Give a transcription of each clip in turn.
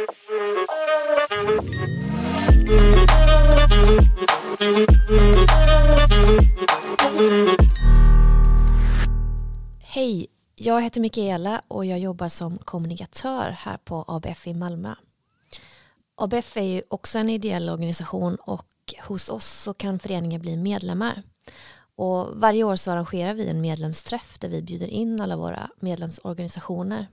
Hej, jag heter Mikaela och jag jobbar som kommunikatör här på ABF i Malmö. ABF är ju också en ideell organisation och hos oss så kan föreningen bli medlemmar. Och varje år så arrangerar vi en medlemsträff där vi bjuder in alla våra medlemsorganisationer.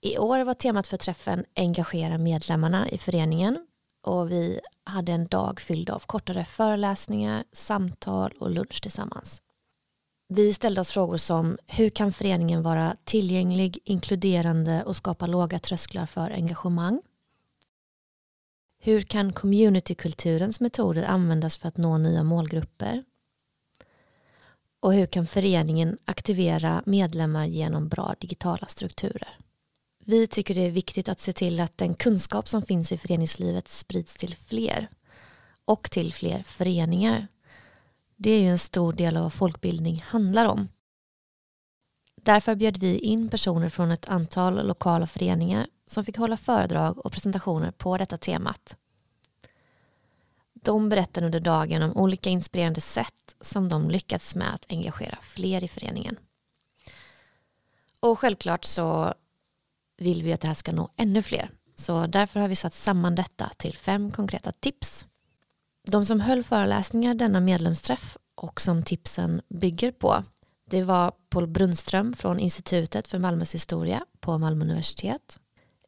I år var temat för träffen Engagera medlemmarna i föreningen och vi hade en dag fylld av kortare föreläsningar, samtal och lunch tillsammans. Vi ställde oss frågor som hur kan föreningen vara tillgänglig, inkluderande och skapa låga trösklar för engagemang? Hur kan communitykulturens metoder användas för att nå nya målgrupper? Och hur kan föreningen aktivera medlemmar genom bra digitala strukturer? Vi tycker det är viktigt att se till att den kunskap som finns i föreningslivet sprids till fler och till fler föreningar. Det är ju en stor del av vad folkbildning handlar om. Därför bjöd vi in personer från ett antal lokala föreningar som fick hålla föredrag och presentationer på detta temat. De berättade under dagen om olika inspirerande sätt som de lyckats med att engagera fler i föreningen. Och självklart så vill vi att det här ska nå ännu fler. Så därför har vi satt samman detta till fem konkreta tips. De som höll föreläsningar denna medlemsträff och som tipsen bygger på det var Paul Brunström från Institutet för Malmös historia på Malmö universitet.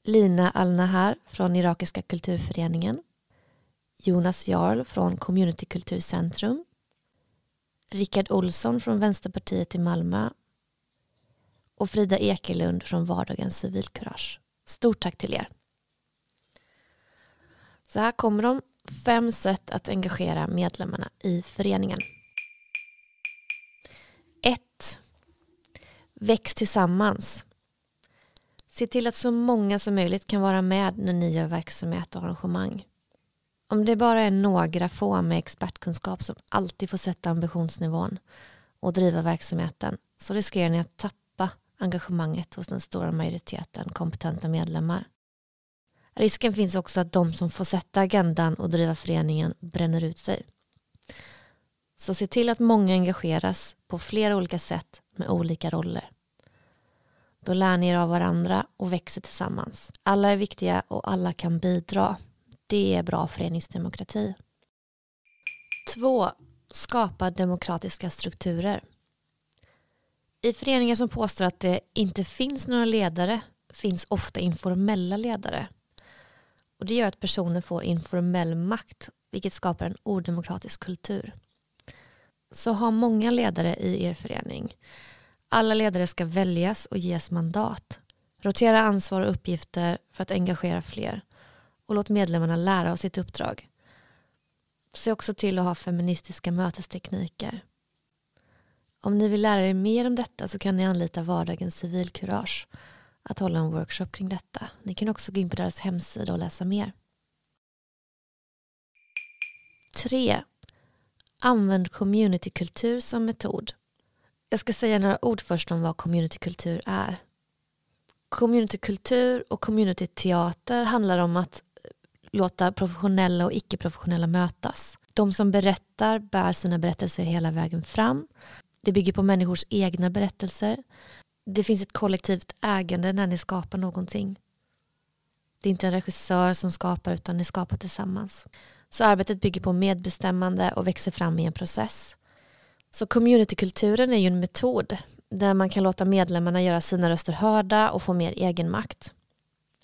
Lina Al-Nahar från Irakiska kulturföreningen. Jonas Jarl från Community Kulturcentrum. Rickard Olsson från Vänsterpartiet i Malmö och Frida Ekelund från Vardagens civilkurage. Stort tack till er. Så här kommer de fem sätt att engagera medlemmarna i föreningen. 1. Väx tillsammans. Se till att så många som möjligt kan vara med när ni gör verksamhet och arrangemang. Om det bara är några få med expertkunskap som alltid får sätta ambitionsnivån och driva verksamheten så riskerar ni att tappa engagemanget hos den stora majoriteten kompetenta medlemmar. Risken finns också att de som får sätta agendan och driva föreningen bränner ut sig. Så se till att många engageras på flera olika sätt med olika roller. Då lär ni er av varandra och växer tillsammans. Alla är viktiga och alla kan bidra. Det är bra föreningsdemokrati. 2. Skapa demokratiska strukturer. I föreningar som påstår att det inte finns några ledare finns ofta informella ledare. Och Det gör att personer får informell makt vilket skapar en odemokratisk kultur. Så ha många ledare i er förening. Alla ledare ska väljas och ges mandat. Rotera ansvar och uppgifter för att engagera fler och låt medlemmarna lära av sitt uppdrag. Se också till att ha feministiska mötestekniker. Om ni vill lära er mer om detta så kan ni anlita Vardagens civilkurage att hålla en workshop kring detta. Ni kan också gå in på deras hemsida och läsa mer. 3. Använd communitykultur som metod. Jag ska säga några ord först om vad communitykultur är. Communitykultur och communityteater handlar om att eh, låta professionella och icke-professionella mötas. De som berättar bär sina berättelser hela vägen fram. Det bygger på människors egna berättelser. Det finns ett kollektivt ägande när ni skapar någonting. Det är inte en regissör som skapar utan ni skapar tillsammans. Så arbetet bygger på medbestämmande och växer fram i en process. Så communitykulturen är ju en metod där man kan låta medlemmarna göra sina röster hörda och få mer egenmakt.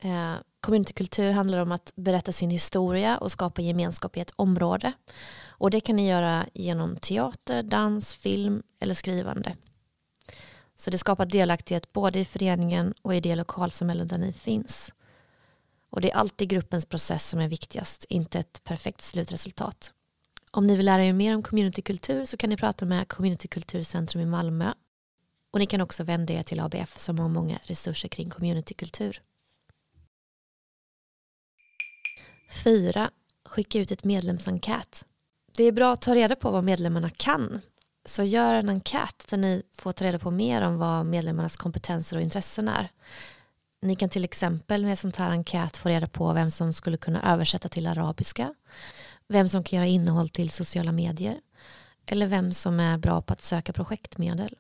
Eh, communitykultur handlar om att berätta sin historia och skapa gemenskap i ett område. Och det kan ni göra genom teater, dans, film eller skrivande. Så det skapar delaktighet både i föreningen och i det lokalsamhälle där ni finns. Och det är alltid gruppens process som är viktigast, inte ett perfekt slutresultat. Om ni vill lära er mer om communitykultur så kan ni prata med Communitykulturcentrum i Malmö. Och ni kan också vända er till ABF som har många resurser kring communitykultur. 4. Skicka ut ett medlemsenkät. Det är bra att ta reda på vad medlemmarna kan. Så gör en enkät där ni får ta reda på mer om vad medlemmarnas kompetenser och intressen är. Ni kan till exempel med sånt här enkät få reda på vem som skulle kunna översätta till arabiska, vem som kan göra innehåll till sociala medier eller vem som är bra på att söka projektmedel.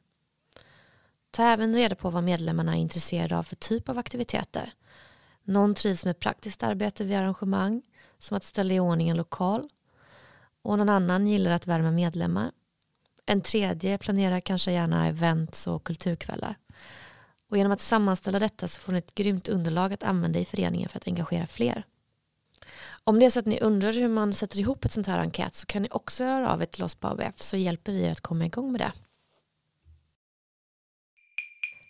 Ta även reda på vad medlemmarna är intresserade av för typ av aktiviteter. Någon trivs med praktiskt arbete vid arrangemang, som att ställa i ordning en lokal. Och någon annan gillar att värma medlemmar. En tredje planerar kanske gärna events och kulturkvällar. Och genom att sammanställa detta så får ni ett grymt underlag att använda i föreningen för att engagera fler. Om det är så att ni undrar hur man sätter ihop ett sånt här enkät så kan ni också höra av er till oss på ABF så hjälper vi er att komma igång med det.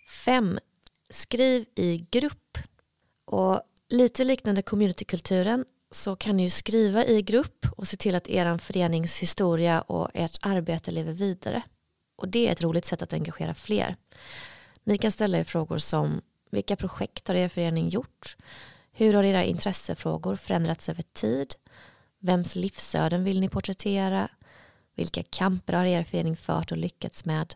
5. Skriv i grupp. Och lite liknande communitykulturen så kan ni ju skriva i grupp och se till att er förenings historia och ert arbete lever vidare. Och det är ett roligt sätt att engagera fler. Ni kan ställa er frågor som vilka projekt har er förening gjort? Hur har era intressefrågor förändrats över tid? Vems livsöden vill ni porträttera? Vilka kamper har er förening fört och lyckats med?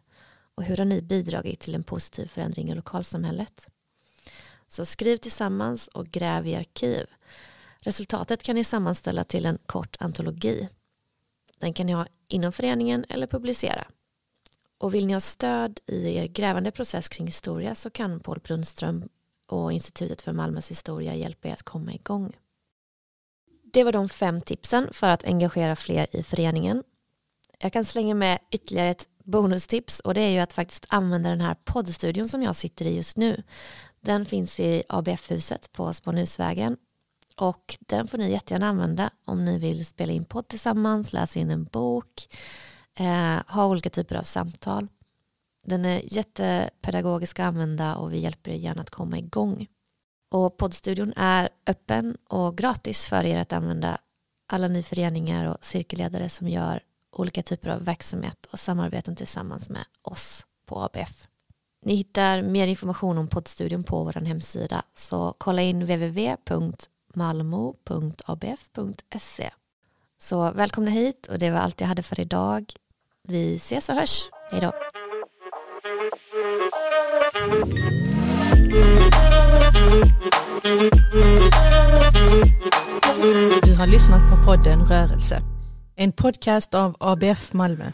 Och hur har ni bidragit till en positiv förändring i lokalsamhället? Så skriv tillsammans och gräv i arkiv. Resultatet kan ni sammanställa till en kort antologi. Den kan ni ha inom föreningen eller publicera. Och vill ni ha stöd i er grävande process kring historia så kan Paul Brunström och Institutet för Malmös historia hjälpa er att komma igång. Det var de fem tipsen för att engagera fler i föreningen. Jag kan slänga med ytterligare ett bonustips och det är ju att faktiskt använda den här poddstudion som jag sitter i just nu. Den finns i ABF-huset på Spånhusvägen och den får ni jättegärna använda om ni vill spela in podd tillsammans, läsa in en bok, eh, ha olika typer av samtal. Den är jättepedagogisk att använda och vi hjälper er gärna att komma igång. Och poddstudion är öppen och gratis för er att använda alla ni föreningar och cirkelledare som gör olika typer av verksamhet och samarbeten tillsammans med oss på ABF. Ni hittar mer information om poddstudion på vår hemsida så kolla in www.malmo.abf.se Så välkomna hit och det var allt jag hade för idag. Vi ses och hörs. Hej då. Du har lyssnat på podden Rörelse. En podcast av ABF Malmö.